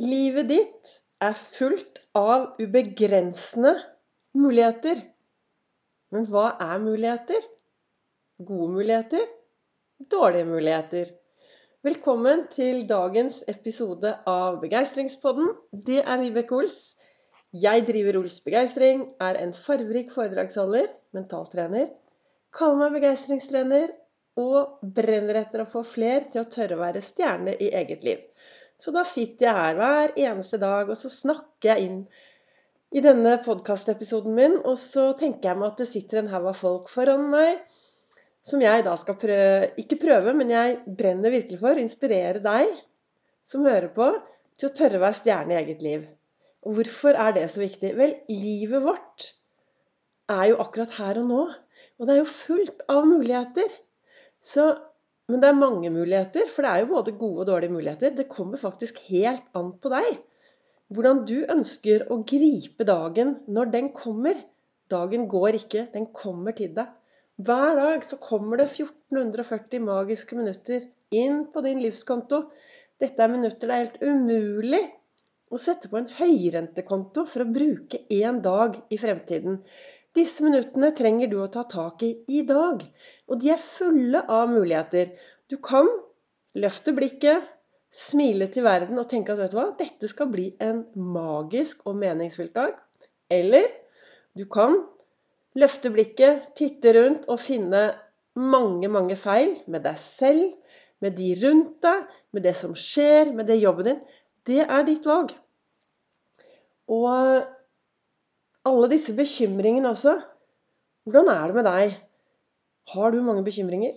Livet ditt er fullt av ubegrensende muligheter. Men hva er muligheter? Gode muligheter? Dårlige muligheter? Velkommen til dagens episode av Begeistringspodden. Det er Vibeke Ols. Jeg driver Ols Begeistring, er en farverik foredragsholder, mentaltrener, kaller meg begeistringstrener og brenner etter å få fler til å tørre å være stjerne i eget liv. Så da sitter jeg her hver eneste dag, og så snakker jeg inn i denne podkastepisoden min, og så tenker jeg meg at det sitter en haug av folk foran meg som jeg da skal prøve Ikke prøve, men jeg brenner virkelig for å inspirere deg som hører på, til å tørre å være stjerne i eget liv. Og hvorfor er det så viktig? Vel, livet vårt er jo akkurat her og nå. Og det er jo fullt av muligheter. Så men det er mange muligheter, for det er jo både gode og dårlige muligheter. Det kommer faktisk helt an på deg. Hvordan du ønsker å gripe dagen når den kommer. Dagen går ikke, den kommer til deg. Hver dag så kommer det 1440 magiske minutter inn på din livskonto. Dette er minutter det er helt umulig å sette på en høyrentekonto for å bruke én dag i fremtiden. Disse minuttene trenger du å ta tak i i dag. Og de er fulle av muligheter. Du kan løfte blikket, smile til verden og tenke at vet du hva, dette skal bli en magisk og meningsfylt dag. Eller du kan løfte blikket, titte rundt og finne mange, mange feil med deg selv, med de rundt deg, med det som skjer, med det jobben din. Det er ditt valg. Og alle disse bekymringene også. Hvordan er det med deg? Har du mange bekymringer?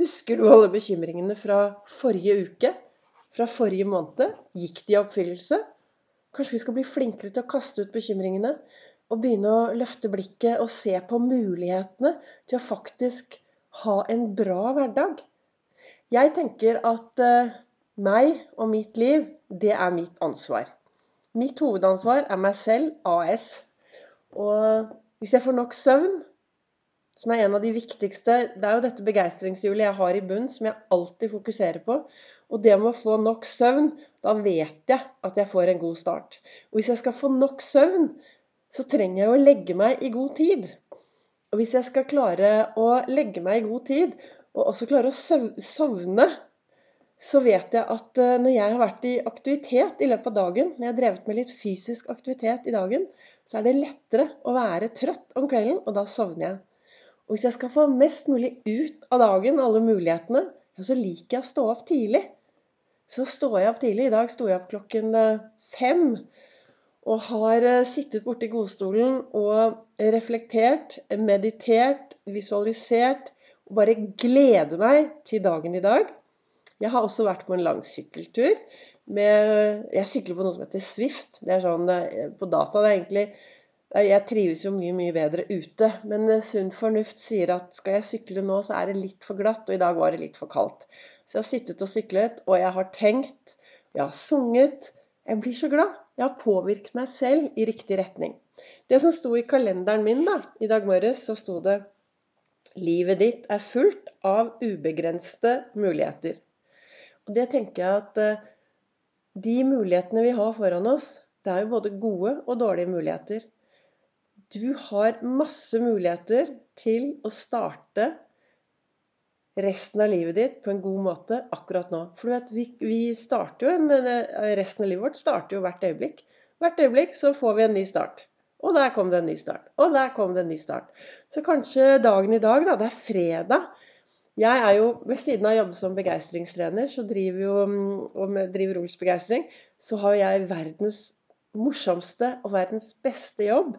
Husker du alle bekymringene fra forrige uke? Fra forrige måned? Gikk de i oppfyllelse? Kanskje vi skal bli flinkere til å kaste ut bekymringene og begynne å løfte blikket og se på mulighetene til å faktisk ha en bra hverdag? Jeg tenker at uh, meg og mitt liv, det er mitt ansvar. Mitt hovedansvar er meg selv AS. Og hvis jeg får nok søvn, som er en av de viktigste Det er jo dette begeistringshjulet jeg har i bunn, som jeg alltid fokuserer på. Og det med å få nok søvn, da vet jeg at jeg får en god start. Og hvis jeg skal få nok søvn, så trenger jeg å legge meg i god tid. Og hvis jeg skal klare å legge meg i god tid, og også klare å sovne så vet jeg at eh, når jeg har vært i aktivitet i løpet av dagen, når jeg har drevet med litt fysisk aktivitet i dagen, så er det lettere å være trøtt om kvelden, og da sovner jeg. Og hvis jeg skal få mest mulig ut av dagen, alle mulighetene, ja, så liker jeg å stå opp tidlig. Så står jeg opp tidlig. I dag sto jeg opp klokken eh, fem. Og har eh, sittet borti godstolen og reflektert, meditert, visualisert. Og bare gleder meg til dagen i dag. Jeg har også vært på en lang sykkeltur. Med, jeg sykler på noe som heter Swift. Det er sånn eh, på data. det er egentlig Jeg trives jo mye, mye bedre ute. Men eh, sunn fornuft sier at skal jeg sykle nå, så er det litt for glatt. Og i dag var det litt for kaldt. Så jeg har sittet og syklet, og jeg har tenkt. Jeg har sunget. Jeg blir så glad. Jeg har påvirket meg selv i riktig retning. Det som sto i kalenderen min da, i dag morges, så sto det Livet ditt er fullt av ubegrensede muligheter. Det tenker jeg at eh, de mulighetene vi har foran oss, det er jo både gode og dårlige muligheter. Du har masse muligheter til å starte resten av livet ditt på en god måte akkurat nå. For du vet, vi, vi starter jo en, eh, resten av livet vårt starter jo hvert øyeblikk. Hvert øyeblikk så får vi en ny start. Og der kom det en ny start. Og der kom det en ny start. Så kanskje dagen i dag, da, det er fredag. Jeg er jo, Ved siden av å jobbe som begeistringstrener så driver jo, og driver Ols Begeistring, så har jeg verdens morsomste og verdens beste jobb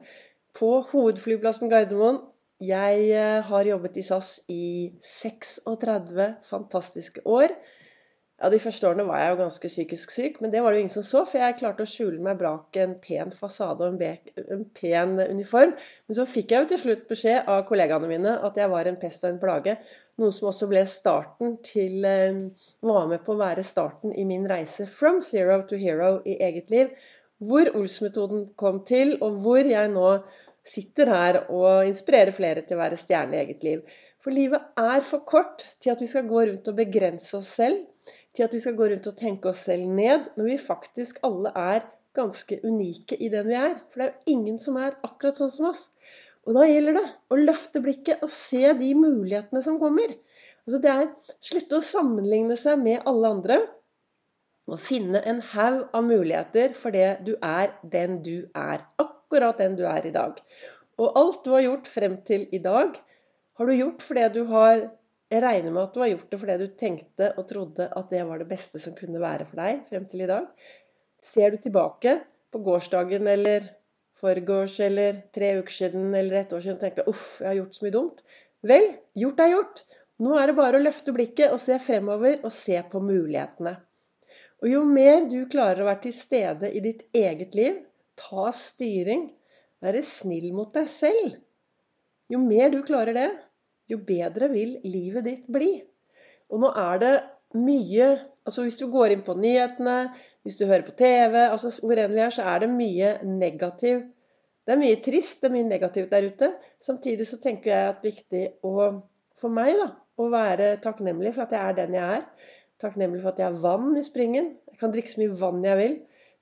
på hovedflyplassen Gardermoen. Jeg eh, har jobbet i SAS i 36 fantastiske år. Ja, De første årene var jeg jo ganske psykisk syk, men det var det jo ingen som så, for jeg klarte å skjule meg bak en pen fasade og en, en pen uniform. Men så fikk jeg jo til slutt beskjed av kollegaene mine at jeg var en pest og en plage. Noe som også ble starten til eh, Var med på å være starten i min reise from zero to hero i eget liv. Hvor Ols-metoden kom til, og hvor jeg nå sitter her og inspirerer flere til å være stjerne i eget liv. For livet er for kort til at vi skal gå rundt og begrense oss selv til at vi skal gå rundt og tenke oss selv ned, når vi faktisk alle er ganske unike i den vi er. For det er jo ingen som er akkurat sånn som oss. Og da gjelder det å løfte blikket og se de mulighetene som kommer. Altså det er slutte å sammenligne seg med alle andre. Og finne en haug av muligheter for det du er den du er. Akkurat den du er i dag. Og alt du har gjort frem til i dag, har du gjort fordi du har jeg regner med at du har gjort det fordi du tenkte og trodde at det var det beste som kunne være for deg frem til i dag. Ser du tilbake på gårsdagen eller forgårs eller tre uker siden eller et år siden og tenker uff, jeg har gjort så mye dumt. Vel, gjort er gjort. Nå er det bare å løfte blikket og se fremover og se på mulighetene. Og jo mer du klarer å være til stede i ditt eget liv, ta styring, være snill mot deg selv Jo mer du klarer det, jo bedre vil livet ditt bli. Og nå er det mye altså Hvis du går inn på nyhetene, hvis du hører på TV, altså hvor enn vi er, så er det mye negativ. Det er mye trist, det er mye negativt der ute. Samtidig så tenker jeg at det er viktig å, for meg da, å være takknemlig for at jeg er den jeg er. Takknemlig for at jeg har vann i springen. Jeg kan drikke så mye vann jeg vil.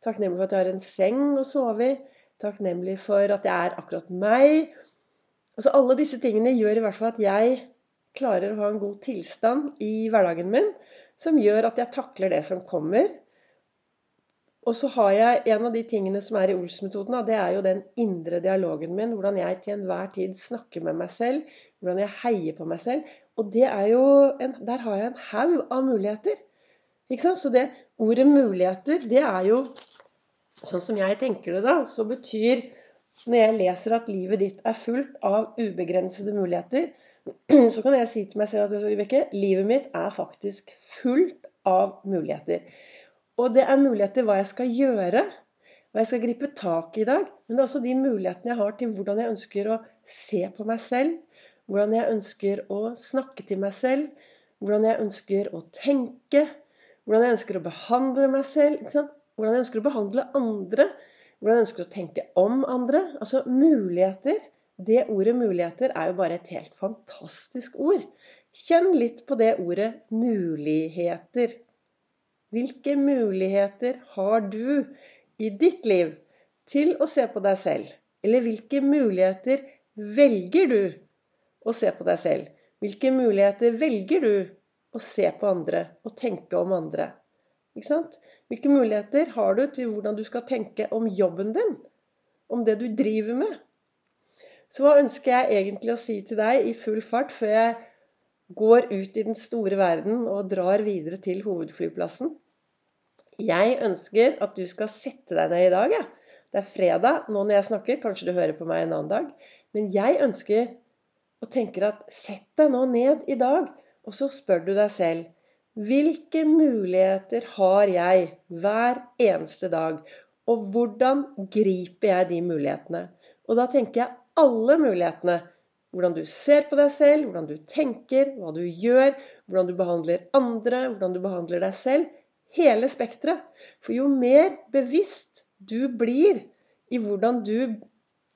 Takknemlig for at jeg har en seng å sove i. Takknemlig for at jeg er akkurat meg. Altså Alle disse tingene gjør i hvert fall at jeg klarer å ha en god tilstand i hverdagen min, som gjør at jeg takler det som kommer. Og så har jeg en av de tingene som er i Ols-metoden, det er jo den indre dialogen min. Hvordan jeg til enhver tid snakker med meg selv. Hvordan jeg heier på meg selv. Og en, der har jeg en haug av muligheter. Ikke sant? Så det ordet 'muligheter', det er jo Sånn som jeg tenker det, da, så betyr når jeg leser at livet ditt er fullt av ubegrensede muligheter, så kan jeg si til meg selv at Vibeke, livet mitt er faktisk fullt av muligheter. Og det er muligheter hva jeg skal gjøre, hva jeg skal gripe tak i i dag. Men det er også de mulighetene jeg har til hvordan jeg ønsker å se på meg selv. Hvordan jeg ønsker å snakke til meg selv. Hvordan jeg ønsker å tenke. Hvordan jeg ønsker å behandle meg selv. Hvordan jeg ønsker å behandle andre. Hvordan ønsker å tenke om andre. Altså muligheter. Det ordet 'muligheter' er jo bare et helt fantastisk ord. Kjenn litt på det ordet 'muligheter'. Hvilke muligheter har du i ditt liv til å se på deg selv? Eller hvilke muligheter velger du å se på deg selv? Hvilke muligheter velger du å se på andre og tenke om andre? Ikke sant? Hvilke muligheter har du til hvordan du skal tenke om jobben din? Om det du driver med? Så hva ønsker jeg egentlig å si til deg i full fart før jeg går ut i den store verden og drar videre til hovedflyplassen? Jeg ønsker at du skal sette deg ned i dag. Ja. Det er fredag nå når jeg snakker. Kanskje du hører på meg en annen dag. Men jeg ønsker og tenker at sett deg nå ned i dag, og så spør du deg selv hvilke muligheter har jeg hver eneste dag? Og hvordan griper jeg de mulighetene? Og da tenker jeg alle mulighetene. Hvordan du ser på deg selv, hvordan du tenker, hva du gjør, hvordan du behandler andre, hvordan du behandler deg selv. Hele spekteret. For jo mer bevisst du blir i hvordan du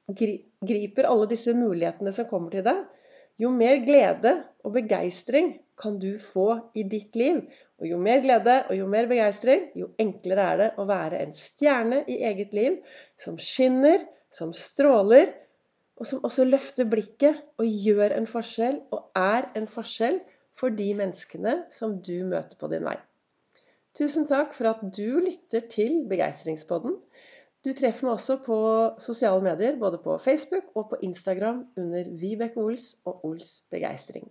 griper alle disse mulighetene som kommer til deg, jo mer glede og begeistring kan du få i ditt liv. Og jo mer glede og jo mer begeistring, jo enklere er det å være en stjerne i eget liv som skinner, som stråler, og som også løfter blikket og gjør en forskjell og er en forskjell for de menneskene som du møter på din vei. Tusen takk for at du lytter til Begeistringspodden. Du treffer meg også på sosiale medier, både på Facebook og på Instagram under Vibeke Ols og Ols Begeistring.